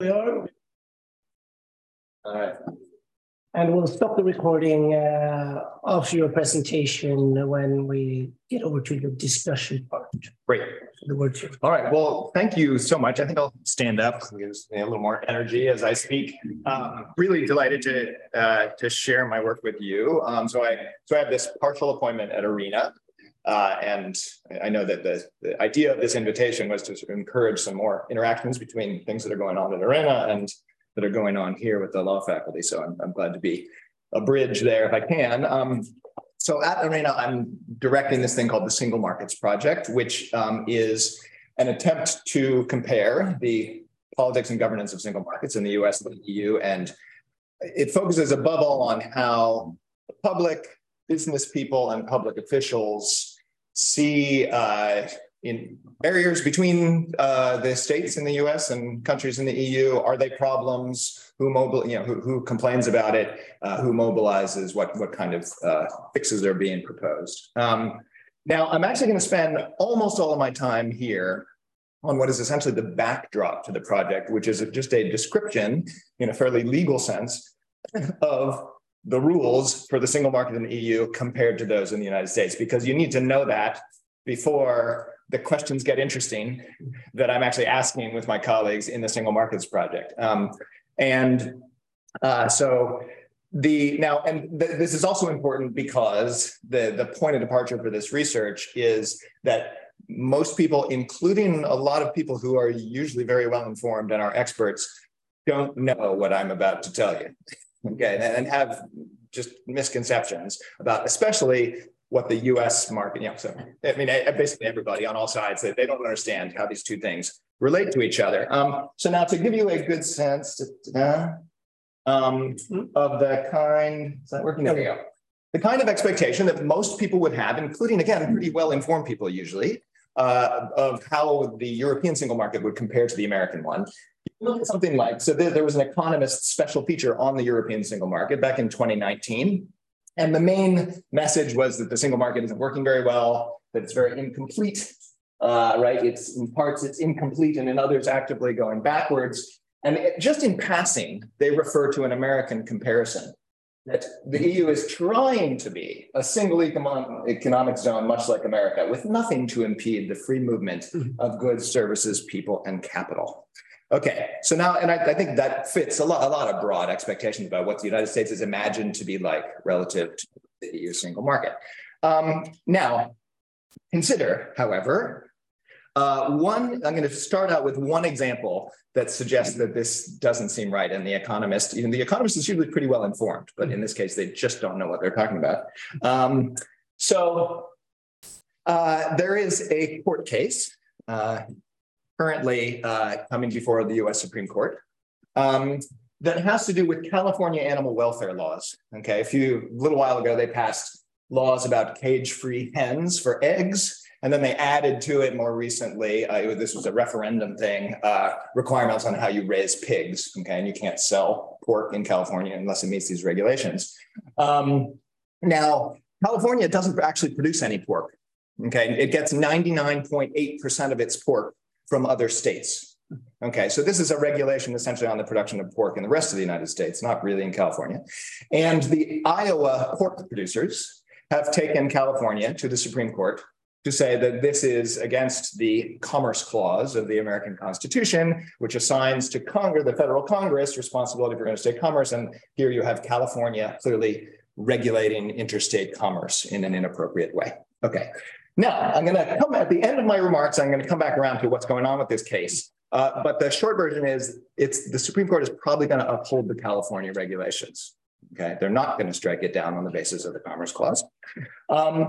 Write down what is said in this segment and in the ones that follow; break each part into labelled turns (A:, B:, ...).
A: We are,
B: All right.
A: and we'll stop the recording uh, after your presentation when we get over to the discussion part.
B: Great.
A: The word to you.
B: All right. Well, thank you so much. I think I'll stand up, gives me a little more energy as I speak. Um, really delighted to uh, to share my work with you. Um, so I so I have this partial appointment at Arena. Uh, and I know that the, the idea of this invitation was to sort of encourage some more interactions between things that are going on at Arena and that are going on here with the law faculty. So I'm, I'm glad to be a bridge there if I can. Um, so at Arena, I'm directing this thing called the Single Markets Project, which um, is an attempt to compare the politics and governance of single markets in the US and the EU. And it focuses above all on how the public, business people, and public officials see uh, in barriers between uh, the states in the US and countries in the EU. Are they problems? Who mobile, you know, who, who complains about it? Uh, who mobilizes? What what kind of uh, fixes are being proposed? Um, now, I'm actually going to spend almost all of my time here on what is essentially the backdrop to the project, which is just a description in a fairly legal sense of the rules for the single market in the EU compared to those in the United States, because you need to know that before the questions get interesting that I'm actually asking with my colleagues in the single markets project. Um, and uh, so the now, and th this is also important because the, the point of departure for this research is that most people, including a lot of people who are usually very well informed and are experts, don't know what I'm about to tell you. Okay, and have just misconceptions about especially what the US market, you know, so I mean, basically everybody on all sides, they, they don't understand how these two things relate to each other. Um, so now to give you a good sense uh, um, of the kind, is that working? There we go. The kind of expectation that most people would have, including again, pretty well informed people usually, uh, of how the European single market would compare to the American one. Look at something like so. There, there was an economist special feature on the European single market back in 2019, and the main message was that the single market isn't working very well, that it's very incomplete, uh, right? It's in parts it's incomplete, and in others actively going backwards. And it, just in passing, they refer to an American comparison that the EU is trying to be a single economic zone, much like America, with nothing to impede the free movement of goods, services, people, and capital. Okay, so now, and I, I, think that fits a lot, a lot of broad expectations about what the United States is imagined to be like relative to the EU single market. Um, now, consider, however, uh, one, I'm going to start out with one example that suggests that this doesn't seem right. And the economist, even the economist is usually pretty well informed, but in this case, they just don't know what they're talking about. Um, so uh, there is a court case uh, currently uh, coming before the US Supreme Court um, that has to do with California animal welfare laws. Okay, a few, a little while ago, they passed laws about cage-free hens for eggs. And then they added to it more recently, uh, this was a referendum thing, uh, requirements on how you raise pigs. Okay, and you can't sell pork in California unless it meets these regulations. Um, now, California doesn't actually produce any pork. Okay, it gets 99.8% of its pork from other states. Okay, so this is a regulation essentially on the production of pork in the rest of the United States, not really in California. And the Iowa pork producers have taken California to the Supreme Court to say that this is against the Commerce Clause of the American Constitution, which assigns to Congress, the federal Congress, responsibility for interstate commerce. And here you have California clearly regulating interstate commerce in an inappropriate way. Okay, now, I'm going to come at the end of my remarks, I'm going to come back around to what's going on with this case. Uh, but the short version is it's the Supreme Court is probably going to uphold the California regulations. Okay, they're not going to strike it down on the basis of the Commerce Clause. Um,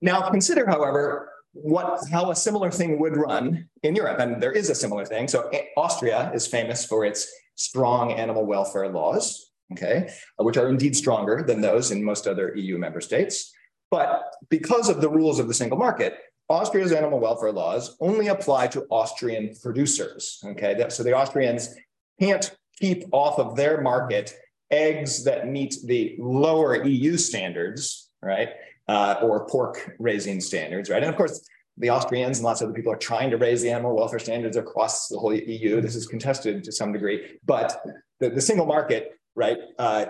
B: now, consider, however, what how a similar thing would run in Europe, and there is a similar thing. So Austria is famous for its strong animal welfare laws, okay, which are indeed stronger than those in most other EU member states. But because of the rules of the single market, Austria's animal welfare laws only apply to Austrian producers. Okay, so the Austrians can't keep off of their market eggs that meet the lower EU standards, right, uh, or pork raising standards, right? And of course, the Austrians and lots of other people are trying to raise the animal welfare standards across the whole EU. This is contested to some degree, but the, the single market, right, uh,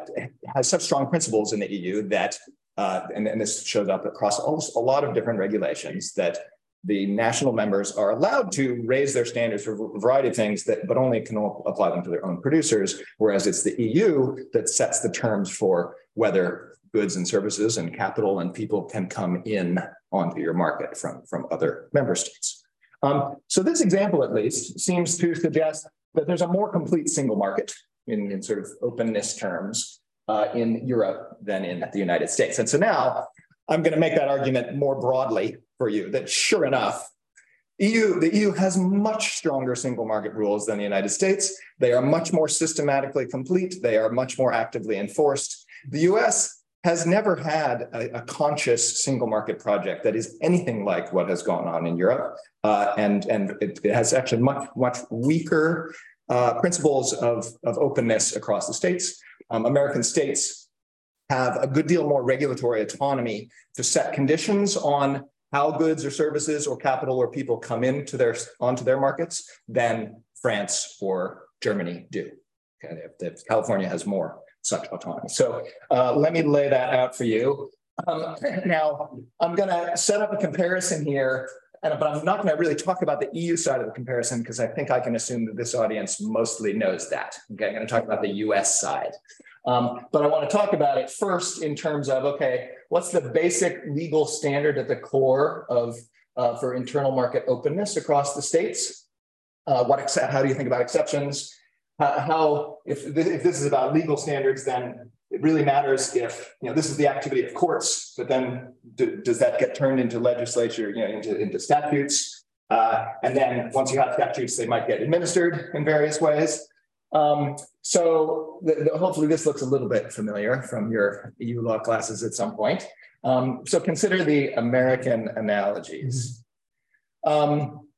B: has such strong principles in the EU that, uh, and, and this shows up across almost a lot of different regulations that the national members are allowed to raise their standards for a variety of things that but only can apply them to their own producers whereas it's the eu that sets the terms for whether goods and services and capital and people can come in onto your market from from other member states. Um, so this example at least seems to suggest that there's a more complete single market in, in sort of openness terms uh, in europe than in the united states and so now i'm going to make that argument more broadly for you that sure enough, EU, the EU has much stronger single market rules than the United States. They are much more systematically complete. They are much more actively enforced. The US has never had a, a conscious single market project that is anything like what has gone on in Europe. Uh, and and it, it, has actually much, much weaker uh, principles of, of openness across the states. Um, American states have a good deal more regulatory autonomy to set conditions on how goods or services or capital or people come into their onto their markets than France or Germany do. Okay, if, California has more such autonomy. So uh, let me lay that out for you. Um, now, I'm going to set up a comparison here, and, but I'm not going to really talk about the EU side of the comparison because I think I can assume that this audience mostly knows that. Okay, I'm going to talk about the US side. Um, but I want to talk about it first in terms of okay, what's the basic legal standard at the core of uh, for internal market openness across the states? Uh, what accept, how do you think about exceptions? Uh, how if if this is about legal standards, then it really matters if you know this is the activity of courts, but then do, does that get turned into legislature, you know, into, into statutes? Uh, and then once you have statutes, they might get administered in various ways. Um, so the, the, hopefully this looks a little bit familiar from your EU law classes at some point. Um, so consider the American analogies. Um,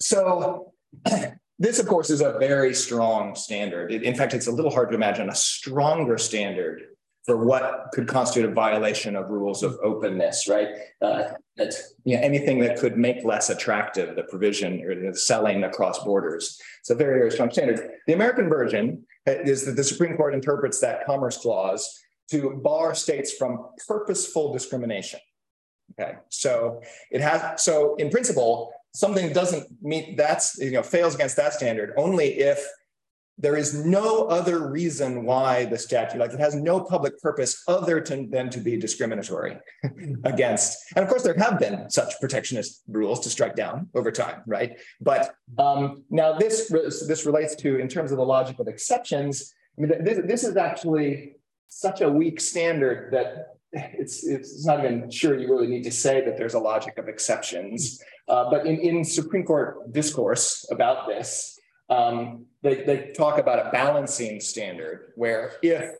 B: so this, of course, is a very strong standard. In fact, it's a little hard to imagine a stronger standard for what could constitute a violation of rules of openness, right? Uh, that, you know, anything that could make less attractive the provision or the selling across borders. It's a very, very strong standard. The American version is that the Supreme Court interprets that Commerce Clause to bar states from purposeful discrimination. Okay, so it has, so in principle, something doesn't meet that's, you know, fails against that standard only if there is no other reason why the statute, like it has no public purpose other to, than to be discriminatory against. And of course, there have been such protectionist rules to strike down over time, right? But um, now this, this relates to, in terms of the logic of exceptions, I mean, this, this is actually such a weak standard that it's, it's not even sure you really need to say that there's a logic of exceptions. Uh, but in, in Supreme Court discourse about this, um, they, they talk about a balancing standard where if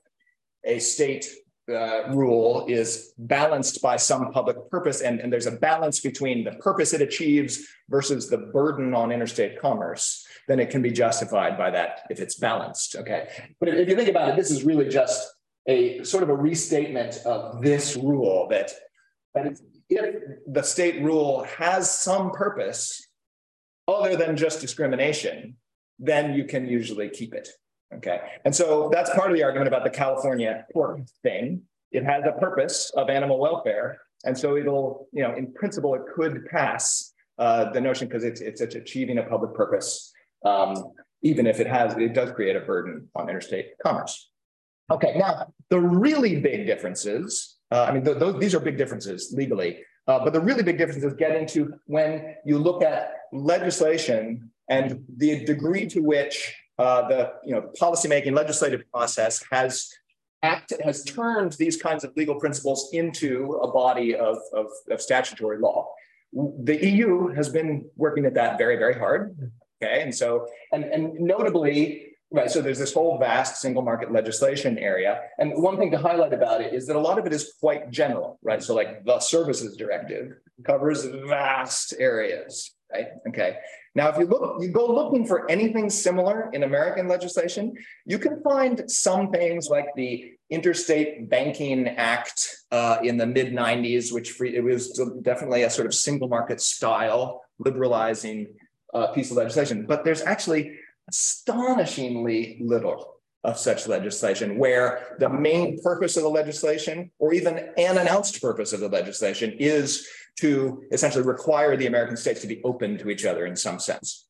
B: a state uh, rule is balanced by some public purpose and, and there's a balance between the purpose it achieves versus the burden on interstate commerce, then it can be justified by that if it's balanced. Okay. But if you think about it, this is really just a sort of a restatement of this rule that, that if the state rule has some purpose other than just discrimination, then you can usually keep it. Okay. And so that's part of the argument about the California pork thing. It has a purpose of animal welfare. And so it'll, you know, in principle, it could pass uh, the notion because it's, it's, it's achieving a public purpose, um, even if it has, it does create a burden on interstate commerce. Okay, now the really big differences, uh, I mean, th those, these are big differences legally, uh, but the really big differences get into when you look at legislation and the degree to which uh, the you know policymaking legislative process has act has turned these kinds of legal principles into a body of, of, of statutory law. The EU has been working at that very, very hard. Okay. And so, and, and notably, right, so there's this whole vast single market legislation area. And one thing to highlight about it is that a lot of it is quite general, right? So, like the services directive covers vast areas right? Okay. Now, if you look, you go looking for anything similar in American legislation, you can find some things like the Interstate Banking Act uh, in the mid 90s, which free, it was definitely a sort of single market style liberalizing uh, piece of legislation. But there's actually astonishingly little of such legislation where the main purpose of the legislation or even an announced purpose of the legislation is to essentially require the American states to be open to each other in some sense.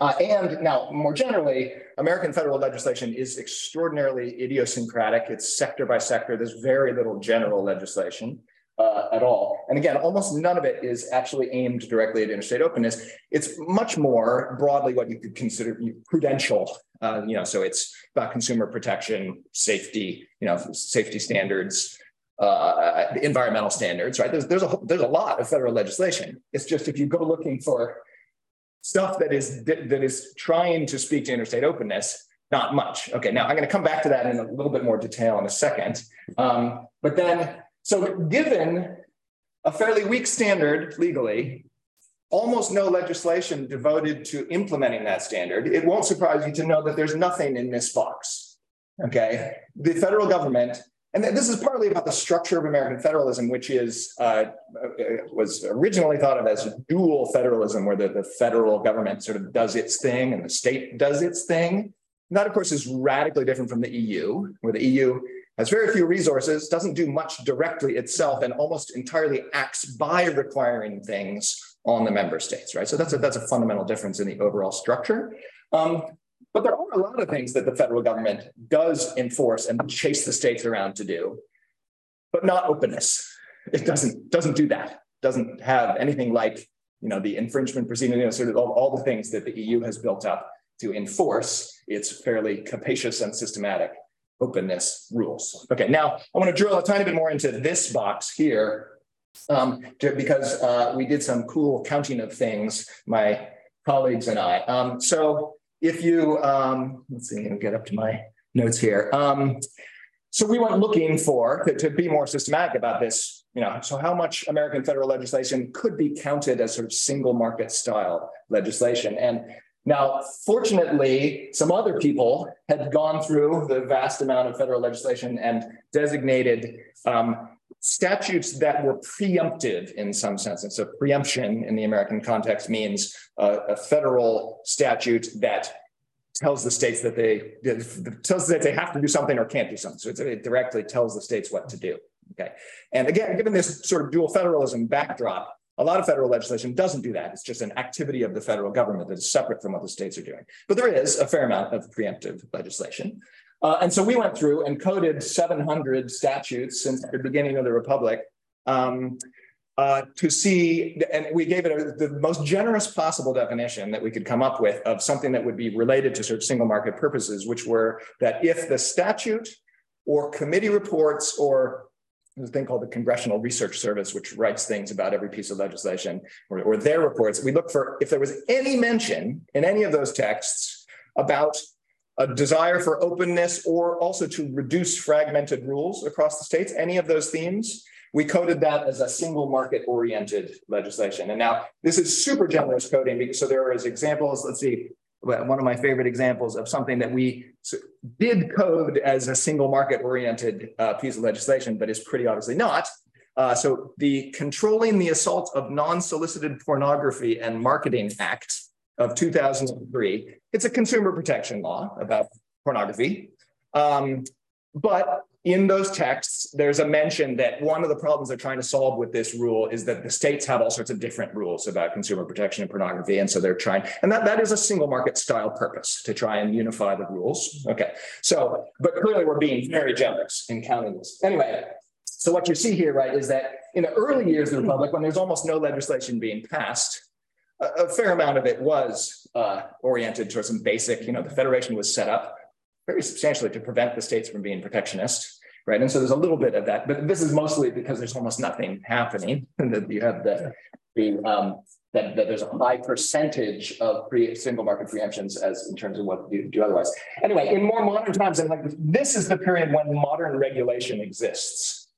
B: Uh, and now, more generally, American federal legislation is extraordinarily idiosyncratic. It's sector by sector. There's very little general legislation uh, at all. And again, almost none of it is actually aimed directly at interstate openness. It's much more broadly what you could consider prudential. Uh, you know, so it's about consumer protection, safety, you know, safety standards, uh, environmental standards, right? There's, there's, a, there's a lot of federal legislation. It's just if you go looking for stuff that is that is trying to speak to interstate openness, not much. Okay, now I'm going to come back to that in a little bit more detail in a second. Um, but then, so given a fairly weak standard legally, almost no legislation devoted to implementing that standard, it won't surprise you to know that there's nothing in this box. Okay, the federal government and this is partly about the structure of American federalism, which is uh, was originally thought of as dual federalism, where the, the federal government sort of does its thing and the state does its thing. And that, of course, is radically different from the EU, where the EU has very few resources, doesn't do much directly itself, and almost entirely acts by requiring things on the member states, right? So that's a, that's a fundamental difference in the overall structure. Um, but there are a lot of things that the federal government does enforce and chase the states around to do, but not openness. It doesn't doesn't do that. Doesn't have anything like you know the infringement proceeding, you know, sort of all, all the things that the EU has built up to enforce its fairly capacious and systematic openness rules. Okay, now I want to drill a tiny bit more into this box here um, to, because uh, we did some cool counting of things, my colleagues and I. Um, so if you, um, let's see, get up to my notes here. Um, so we went looking for, to, to be more systematic about this, you know, so how much American federal legislation could be counted as sort of single market style legislation. And now, fortunately, some other people had gone through the vast amount of federal legislation and designated um, statutes that were preemptive in some sense. And so preemption in the American context means uh, a federal statute that tells the states that they tells that they have to do something or can't do something. So it directly tells the states what to do. Okay. And again, given this sort of dual federalism backdrop, a lot of federal legislation doesn't do that. It's just an activity of the federal government that is separate from what the states are doing. But there is a fair amount of preemptive legislation. Uh, and so we went through and coded 700 statutes since the beginning of the Republic um, uh, to see, and we gave it a, the most generous possible definition that we could come up with of something that would be related to sort of single market purposes, which were that if the statute or committee reports or a thing called the Congressional Research Service, which writes things about every piece of legislation or, or their reports. We look for if there was any mention in any of those texts about a desire for openness or also to reduce fragmented rules across the states, any of those themes, we coded that as a single market oriented legislation. And now this is super generous coding because so there is examples, let's see, one of my favorite examples of something that we did code as a single market oriented uh, piece of legislation, but is pretty obviously not. Uh, so the Controlling the Assault of Non-Solicited Pornography and Marketing Act of 2003. It's a consumer protection law about pornography. Um, but in those texts, there's a mention that one of the problems they're trying to solve with this rule is that the states have all sorts of different rules about consumer protection and pornography. And so they're trying, and that, that is a single market style purpose to try and unify the rules. Okay. So, but clearly we're being very generous in counting this. Anyway, so what you see here, right, is that in the early years of the Republic, when there's almost no legislation being passed, a, a fair amount of it was uh, oriented towards some basic, you know, the Federation was set up very substantially to prevent the states from being protectionist, right? And so there's a little bit of that, but this is mostly because there's almost nothing happening. And that you have the, the um, that, that, there's a high percentage of pre single market preemptions as in terms of what you do otherwise. Anyway, in more modern times, and like this is the period when modern regulation exists,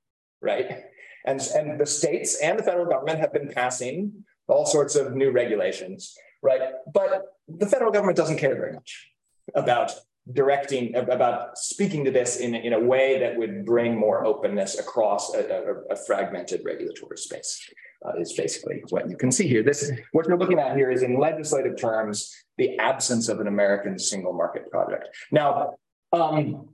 B: right? And, and the states and the federal government have been passing all sorts of new regulations, right? But the federal government doesn't care very much about directing, about speaking to this in, in a way that would bring more openness across a, a, a fragmented regulatory space. Uh, is basically what you can see here. This, what you're looking at here is in legislative terms, the absence of an American single market project. Now, um,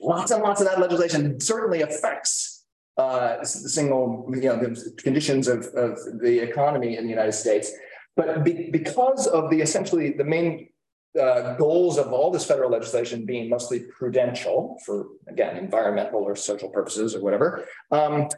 B: lots and lots of that legislation certainly affects uh, the single, you know, the conditions of, of the economy in the United States. But be, because of the essentially the main uh, goals of all this federal legislation being mostly prudential for, again, environmental or social purposes or whatever, um,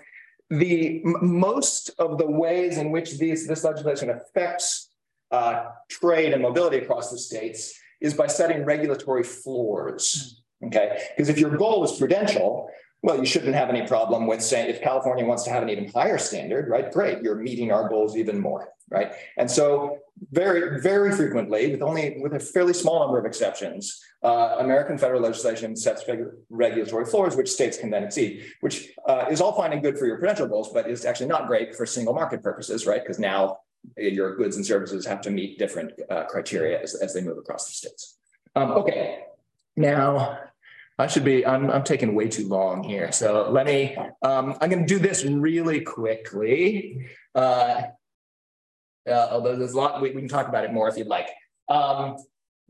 B: the most of the ways in which these, this legislation affects uh, trade and mobility across the states is by setting regulatory floors. Okay, because if your goal is prudential, well, you shouldn't have any problem with saying if California wants to have an even higher standard, right? Great, you're meeting our goals even more, right? And so, very, very frequently, with only with a fairly small number of exceptions, uh, American federal legislation sets regu regulatory floors, which states can then exceed, which uh, is all fine and good for your prudential goals, but is actually not great for single market purposes, right? Because now your goods and services have to meet different uh, criteria as, as they move across the states. Um, okay, now I should be, I'm, I'm taking way too long here. So let me, um, I'm going to do this really quickly. Uh, uh, although there's a lot, we, we, can talk about it more if you'd like. Um,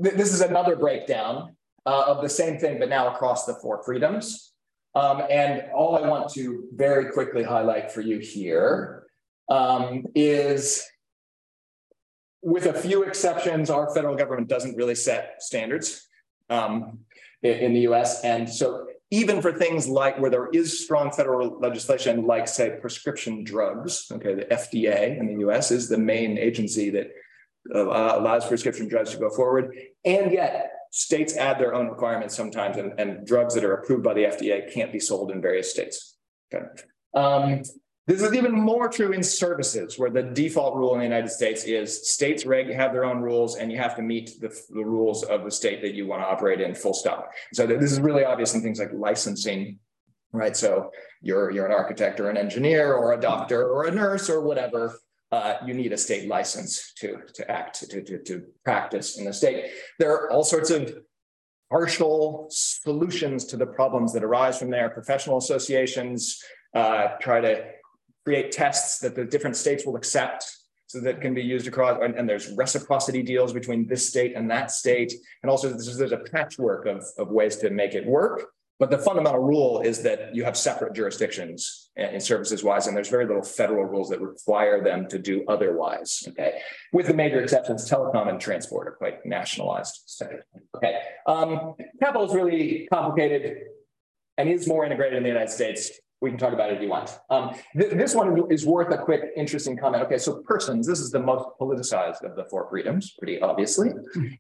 B: th this is another breakdown uh, of the same thing, but now across the four freedoms. Um, and all I want to very quickly highlight for you here um, is with a few exceptions, our federal government doesn't really set standards. Um, in the US. And so even for things like where there is strong federal legislation, like say prescription drugs, okay, the FDA in the US is the main agency that uh, allows prescription drugs to go forward. And yet states add their own requirements sometimes and, and drugs that are approved by the FDA can't be sold in various states. Okay. Um, this is even more true in services, where the default rule in the United States is states reg have their own rules, and you have to meet the, the rules of the state that you want to operate in. Full stop. So this is really obvious in things like licensing, right? So you're you're an architect or an engineer or a doctor or a nurse or whatever. Uh, you need a state license to to act to, to to practice in the state. There are all sorts of partial solutions to the problems that arise from there. Professional associations uh, try to create tests that the different states will accept so that can be used across and, and, there's reciprocity deals between this state and that state. And also there's, there's a patchwork of, of ways to make it work. But the fundamental rule is that you have separate jurisdictions in services wise and there's very little federal rules that require them to do otherwise okay? With the major exceptions telecom and transport are quite nationalized. Okay um, capital is really complicated and is more integrated in the united states we can talk about it if you want. Um, th this one is worth a quick, interesting comment. Okay, so persons, this is the most politicized of the four freedoms, pretty obviously.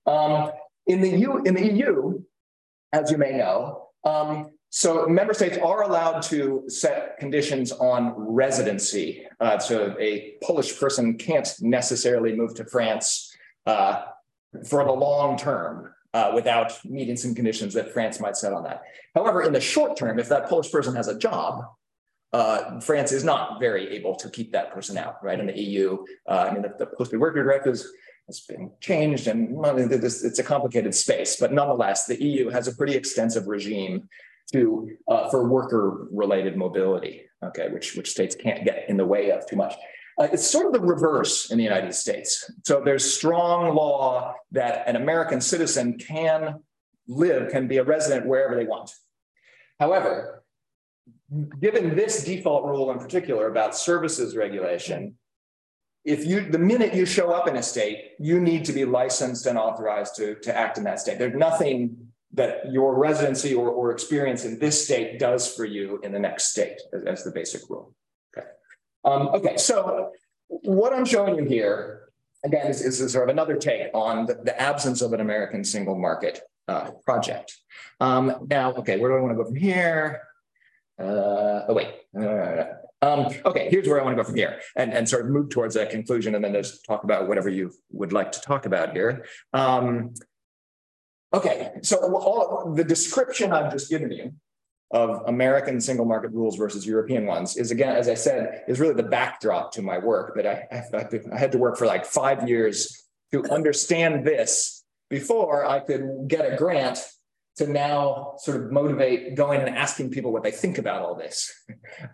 B: Um, in the EU, in the EU, as you may know, um, so member states are allowed to set conditions on residency. Uh, so a Polish person can't necessarily move to France uh, for the long term uh, without meeting some conditions that France might set on that. However, in the short term, if that Polish person has a job, uh, France is not very able to keep that person out, right? In the EU, uh, I mean, the, the posted worker directives has been changed and it's a complicated space, but nonetheless, the EU has a pretty extensive regime to uh, for worker related mobility, okay, which, which states can't get in the way of too much. Uh, it's sort of the reverse in the United States. So there's strong law that an American citizen can live, can be a resident wherever they want. However, given this default rule in particular about services regulation, if you the minute you show up in a state, you need to be licensed and authorized to, to act in that state. There's nothing that your residency or, or experience in this state does for you in the next state as, as the basic rule. Um, okay, so what I'm showing you here, again, is, is sort of another take on the, the, absence of an American single market uh, project. Um, now, okay, where do I want to go from here? Uh, oh, wait. Uh, um, okay, here's where I want to go from here and, and sort of move towards that conclusion and then just talk about whatever you would like to talk about here. Um, okay, so all the description I've just given you of American single market rules versus European ones is again, as I said, is really the backdrop to my work. But I, I, I had to work for like five years to understand this before I could get a grant to now sort of motivate going and asking people what they think about all this.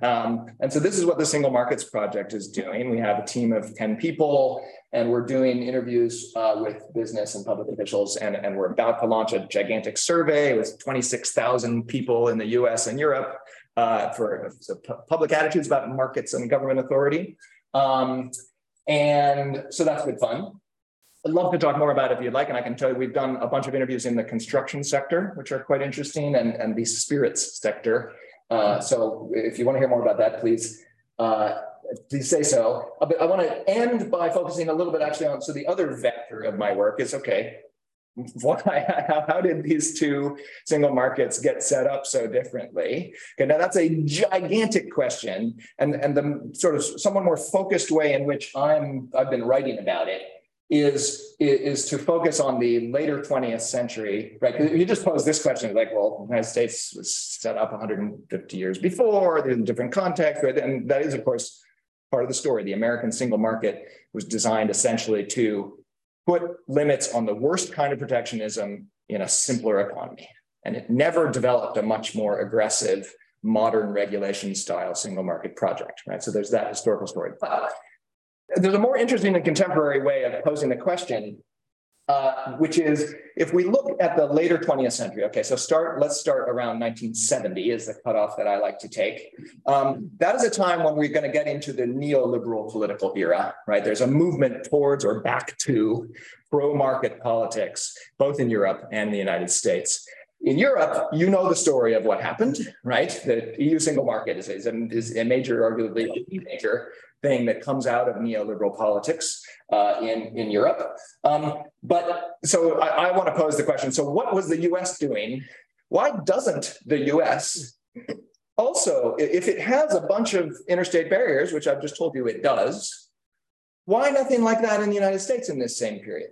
B: Um, and so this is what the Single Markets Project is doing. We have a team of 10 people and we're doing interviews uh, with business and public officials and, and we're about to launch a gigantic survey with 26,000 people in the US and Europe uh, for so public attitudes about markets and government authority. Um, and so that's been fun. I'd love to talk more about it if you'd like, and I can tell you we've done a bunch of interviews in the construction sector, which are quite interesting, and, and the spirits sector. Uh, so if you want to hear more about that, please uh, please say so. Uh, I want to end by focusing a little bit actually on so the other vector of my work is okay. Why, how did these two single markets get set up so differently? Okay, now that's a gigantic question, and and the sort of somewhat more focused way in which I'm I've been writing about it is, is to focus on the later 20th century, right? You just pose this question like, well, the United States was set up 150 years before, there's a different context, right? And that is, of course, part of the story. The American single market was designed essentially to put limits on the worst kind of protectionism in a simpler economy. And it never developed a much more aggressive modern regulation style single market project, right? So there's that historical story. But there's a more interesting and contemporary way of posing the question, uh, which is if we look at the later 20th century, okay, so start, let's start around 1970 is the cutoff that I like to take. Um, that is a time when we're going to get into the neoliberal political era, right? There's a movement towards or back to pro-market politics, both in Europe and the United States. In Europe, you know the story of what happened, right? The EU single market is, is, a, is a major, arguably a major thing that comes out of neoliberal politics uh, in, in Europe. Um, but so I, I want to pose the question so, what was the US doing? Why doesn't the US also, if it has a bunch of interstate barriers, which I've just told you it does, why nothing like that in the United States in this same period?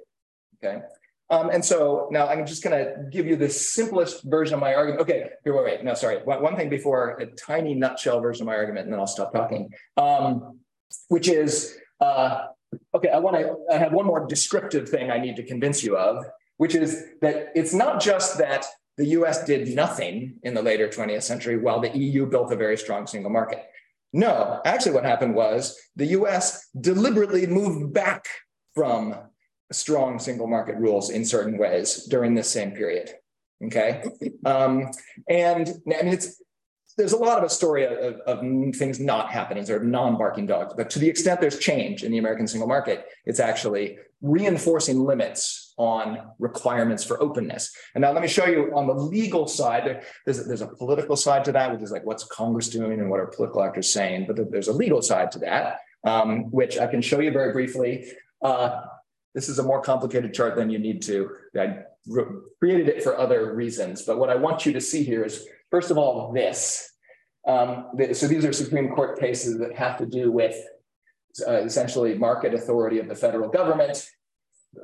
B: Okay. Um, and so now I'm just going to give you the simplest version of my argument. Okay, here, wait, wait. No, sorry. One, thing before a tiny nutshell version of my argument, and then I'll stop talking. Um, which is uh, okay. I want to. I have one more descriptive thing I need to convince you of, which is that it's not just that the U.S. did nothing in the later 20th century while the EU built a very strong single market. No, actually, what happened was the US deliberately moved back from strong single market rules in certain ways during this same period. Okay. Um, and I mean, it's there's a lot of a story of, of, things not happening, sort of non-barking dogs. But to the extent there's change in the American single market, it's actually reinforcing limits on requirements for openness. And now let me show you on the legal side, there's, there's a political side to that, which is like what's Congress doing and what are political actors saying. But there's a legal side to that, um, which I can show you very briefly. Uh, this is a more complicated chart than you need to. I created it for other reasons. But what I want you to see here is First of all, this. Um, so these are Supreme Court cases that have to do with uh, essentially market authority of the federal government.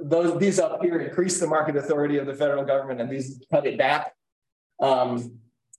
B: Those these up here increase the market authority of the federal government, and these cut it back. Um,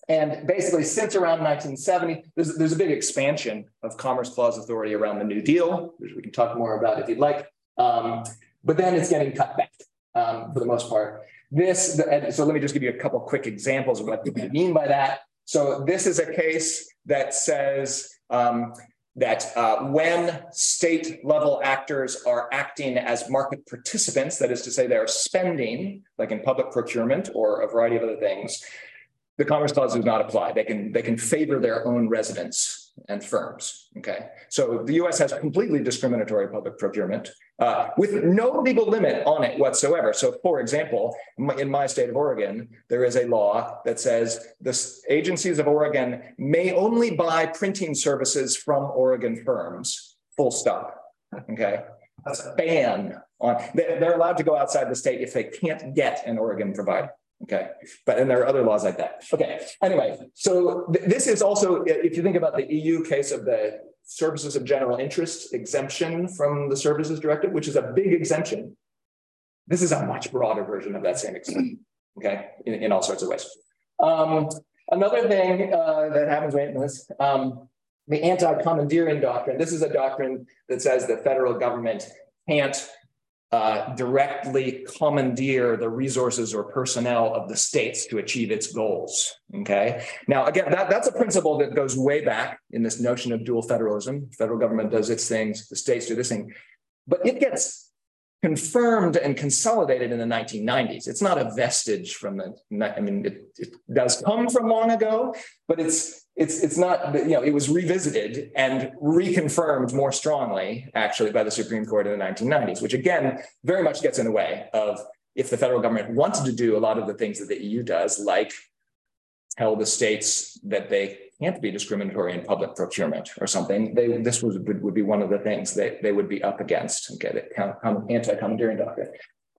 B: and basically, since around 1970, there's, there's a big expansion of Commerce Clause authority around the New Deal, which we can talk more about if you'd like. Um, but then it's getting cut back um, for the most part. This, so let me just give you a couple quick examples of what I mean by that. So this is a case that says um, that uh, when state level actors are acting as market participants, that is to say, they're spending, like in public procurement or a variety of other things, the Commerce Clause does not apply. They can they can favor their own residents and firms. Okay, so the U.S. has completely discriminatory public procurement uh, with no legal limit on it whatsoever. So, for example, in my state of Oregon, there is a law that says the agencies of Oregon may only buy printing services from Oregon firms. Full stop. Okay, that's a ban on. They're allowed to go outside the state if they can't get an Oregon provider. Okay, but and there are other laws like that. Okay, anyway, so th this is also, if you think about the EU case of the services of general interest exemption from the services directive, which is a big exemption. This is a much broader version of that same exemption, okay, in, in all sorts of ways. Um, another thing uh, that happens right in this, um, the anti-commandeering doctrine. This is a doctrine that says the federal government can't uh, directly commandeer the resources or personnel of the states to achieve its goals. Okay. Now, again, that, that's a principle that goes way back in this notion of dual federalism. Federal government does its things, the states do this thing, but it gets confirmed and consolidated in the 1990s. It's not a vestige from the, I mean, it, it, does come from long ago, but it's it's it's not, you know, it was revisited and reconfirmed more strongly, actually, by the Supreme Court in the 1990s, which again, very much gets in the way of if the federal government wanted to do a lot of the things that the EU does, like tell the states that they can't be discriminatory in public procurement or something, they, this was, would, be one of the things that they would be up against, okay, the anti-commandeering doctrine.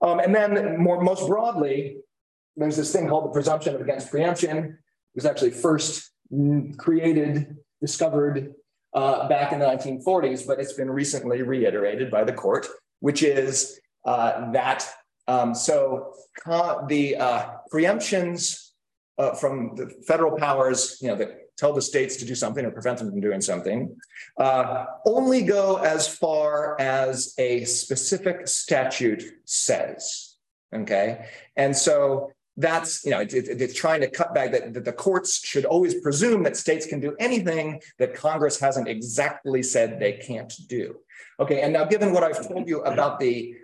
B: Um, and then more, most broadly, there's this thing called the presumption of against preemption. It was actually first created, discovered uh, back in the 1940s, but it's been recently reiterated by the court, which is uh, that um, so the uh, preemptions uh, from the federal powers, you know, that tell the states to do something or prevent them from doing something, uh, only go as far as a specific statute says. Okay. And so that's, you know, it, it, it's trying to cut back that, that the courts should always presume that states can do anything that Congress hasn't exactly said they can't do. Okay. And now, given what I've told you about the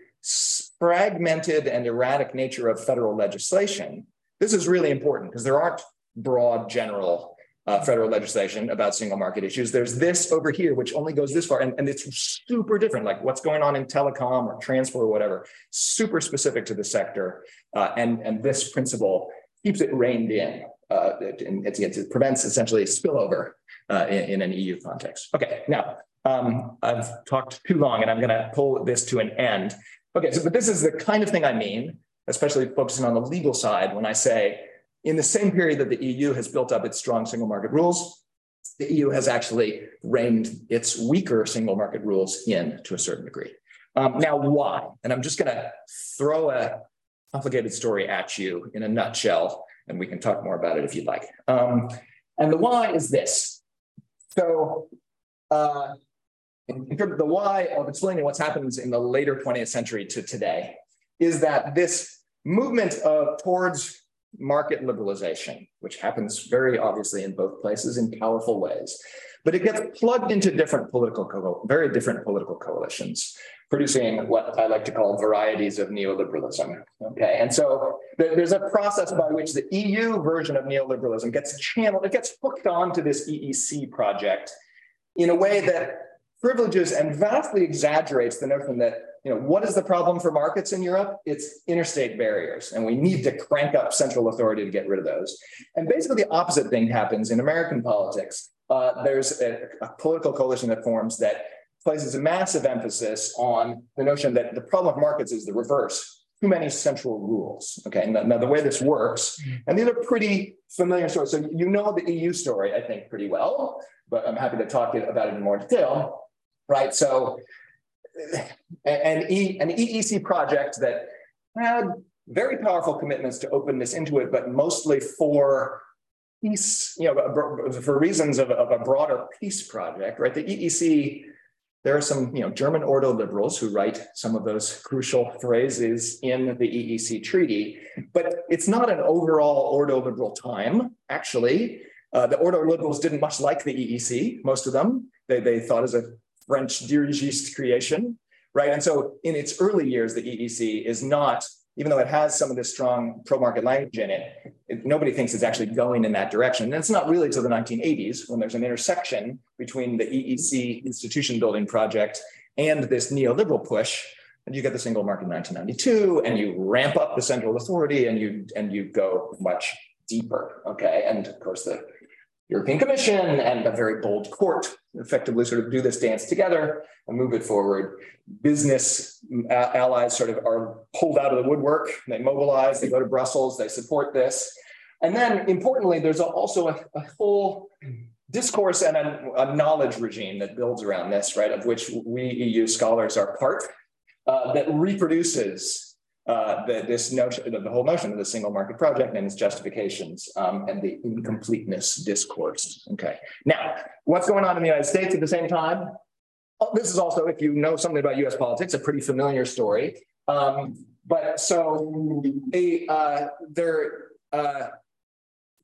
B: fragmented and erratic nature of federal legislation, this is really important because there aren't broad general uh, federal legislation about single market issues. There's this over here, which only goes this far, and, and it's super different, like what's going on in telecom or transport or whatever, super specific to the sector. Uh, and, and this principle keeps it reined in. Uh, it, it, it, prevents essentially spillover uh, in, in, an EU context. Okay, now um, I've talked too long and I'm going to pull this to an end. Okay, so but this is the kind of thing I mean especially focusing on the legal side, when I say in the same period that the EU has built up its strong single market rules, the EU has actually reined its weaker single market rules in to a certain degree. Um, now, why? And I'm just going to throw a complicated story at you in a nutshell, and we can talk more about it if you'd like. Um, and the why is this. So, uh, in, terms of the why of explaining what's happened in the later 20th century to today, is that this movement of towards market liberalization, which happens very obviously in both places in powerful ways, but it gets plugged into different political, very different political coalitions, producing what I like to call varieties of neoliberalism. Okay, and so there's a process by which the EU version of neoliberalism gets channeled, it gets hooked onto this EEC project in a way that privileges and vastly exaggerates the notion that you know, what is the problem for markets in Europe? It's interstate barriers, and we need to crank up central authority to get rid of those. And basically, the opposite thing happens in American politics. Uh, there's a, a political coalition that forms that places a massive emphasis on the notion that the problem of markets is the reverse too many central rules. Okay, now, now, the way this works, and these are pretty familiar stories. So you know the EU story, I think, pretty well, but I'm happy to talk about it in more detail. Right. So an, e, an EEC project that had very powerful commitments to openness into it, but mostly for peace, you know, for reasons of, of a broader peace project, right? The EEC, there are some, you know, German ordo liberals who write some of those crucial phrases in the EEC treaty, but it's not an overall ordo liberal time, actually. Uh, the ordo liberals didn't much like the EEC, most of them. They, they thought as a French dirigiste creation, right? And so in its early years, the EEC is not, even though it has some of this strong pro-market language in it, it, nobody thinks it's actually going in that direction. And it's not really till the 1980s when there's an intersection between the EEC institution building project and this neoliberal push and you get the single market in 1992 and you ramp up the central authority and you and you go much deeper okay and of course the European Commission and a very bold court effectively sort of do this dance together and move it forward. Business allies sort of are pulled out of the woodwork. They mobilize, they go to Brussels, they support this. And then importantly, there's also a, a whole discourse and a, a, knowledge regime that builds around this, right, of which we EU scholars are part, uh, that reproduces uh, the, this notion, the whole notion of the single market project and its justifications um, and the incompleteness discourse. Okay. Now, what's going on in the United States at the same time? Oh, this is also, if you know something about US politics, a pretty familiar story. Um, but so they, uh, there, uh,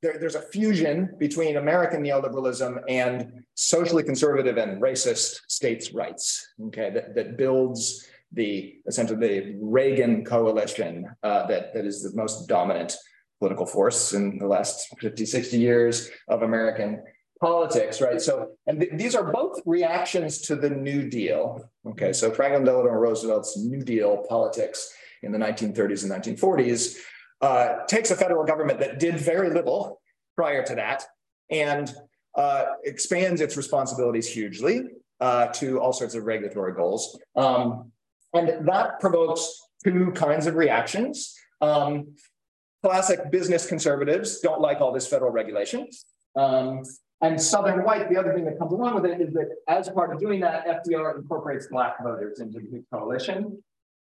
B: there, there's a fusion between American neoliberalism and socially conservative and racist states' rights, okay, that, that builds the essentially the Reagan coalition uh, that, that is the most dominant political force in the last 50, 60 years of American politics, right? So, and th these are both reactions to the New Deal. Okay, so Franklin Delano Roosevelt's New Deal politics in the 1930s and 1940s uh, takes a federal government that did very little prior to that and uh, expands its responsibilities hugely uh, to all sorts of regulatory goals. Um, and that provokes two kinds of reactions. Um, classic business conservatives don't like all this federal regulation. Um, and Southern white, the other thing that comes along with it is that as part of doing that, FDR incorporates black voters into the coalition,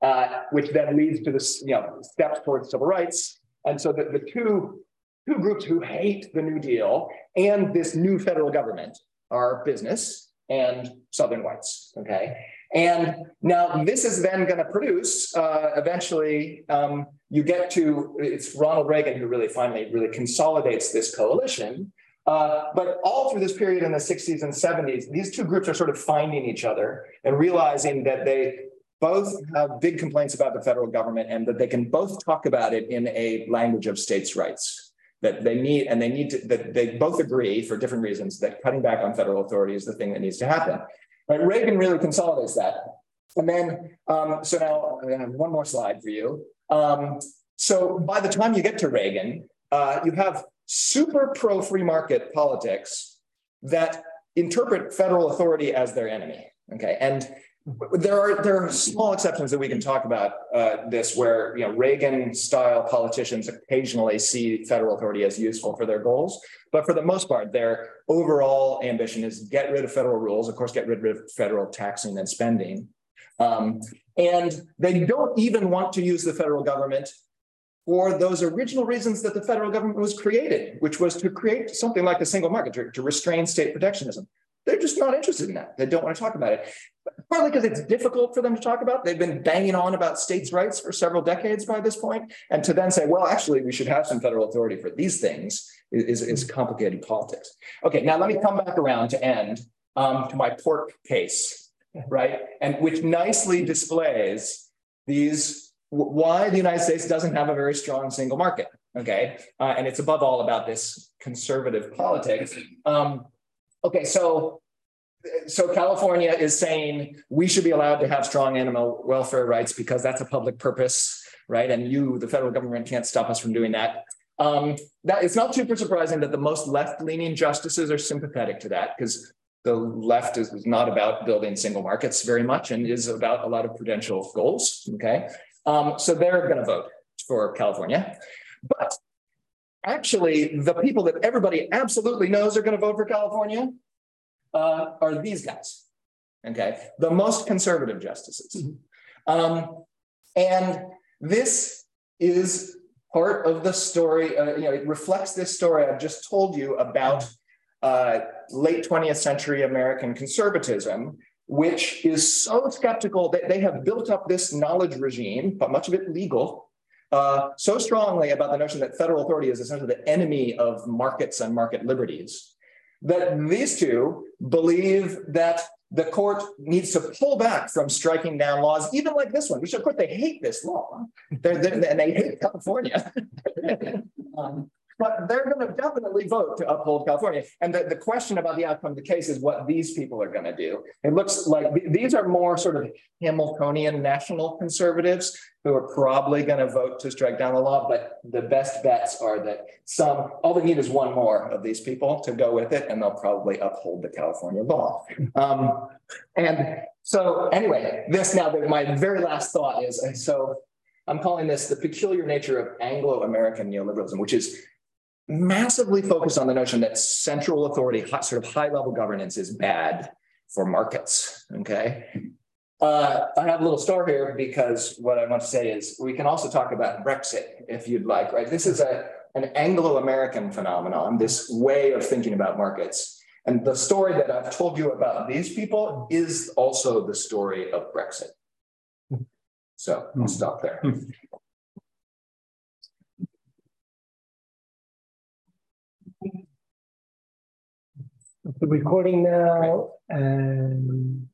B: uh, which then leads to this, you know, steps towards civil rights. And so the, the two, two groups who hate the New Deal and this new federal government are business and Southern whites, okay? And now this is then going to produce uh, eventually um, you get to it's Ronald Reagan who really finally really consolidates this coalition. Uh, but all through this period in the 60s and 70s, these two groups are sort of finding each other and realizing that they both have big complaints about the federal government and that they can both talk about it in a language of states' rights. That they need, and they need to, that they both agree for different reasons that cutting back on federal authority is the thing that needs to happen. Right? Reagan really consolidates that. And then, um, so now I have one more slide for you. Um, so by the time you get to Reagan, uh, you have super pro free market politics that interpret federal authority as their enemy. Okay. And there are there are small exceptions that we can talk about uh, this where you know Reagan style politicians occasionally see federal authority as useful for their goals, but for the most part, their overall ambition is get rid of federal rules, of course, get rid of federal taxing and spending, um, and they don't even want to use the federal government for those original reasons that the federal government was created, which was to create something like a single market to, to restrain state protectionism. They're just not interested in that. They don't want to talk about it. Partly because it's difficult for them to talk about. They've been banging on about states' rights for several decades by this point, and to then say, well, actually, we should have some federal authority for these things is, is complicated politics. Okay, now let me come back around to end um, to my pork case, right? And which nicely displays these why the United States doesn't have a very strong single market. Okay, uh, and it's above all about this conservative politics. Um, Okay, so so California is saying we should be allowed to have strong animal welfare rights because that's a public purpose, right? And you, the federal government, can't stop us from doing that. Um, that it's not super surprising that the most left-leaning justices are sympathetic to that because the left is, is, not about building single markets very much and is about a lot of prudential goals. Okay, um, so they're going to vote for California, but actually the people that everybody absolutely knows are going to vote for California uh, are these guys. Okay, the most conservative justices. Mm-hmm. Um, and this is part of the story, uh, you know, it reflects this story I've just told you about uh, late 20th century American conservatism, which is so skeptical that they have built up this knowledge regime, but much of it legal, uh, so strongly about the notion that federal authority is essentially the enemy of markets and market liberties that these two believe that the court needs to pull back from striking down laws, even like this one, which of course they hate this law, they're, they're, and they hate California. um, but they're going to definitely vote to uphold California. And the, the question about the outcome of the case is what these people are going to do. It looks like these are more sort of Hamiltonian national conservatives who are probably going to vote to strike down the law. But the best bets are that some, all they need is one more of these people to go with it, and they'll probably uphold the California law. Um, and so, anyway, this now, my very last thought is and so I'm calling this the peculiar nature of Anglo American neoliberalism, which is massively focused on the notion that central authority, sort of high level governance is bad for markets. Okay. Uh, I have a little star here because what I want to say is we can also talk about Brexit if you'd like, right? This is a an Anglo-American phenomenon, this way of thinking about markets. And the story that I've told you about these people is also the story of Brexit. So I'll stop there.
A: The recording now, and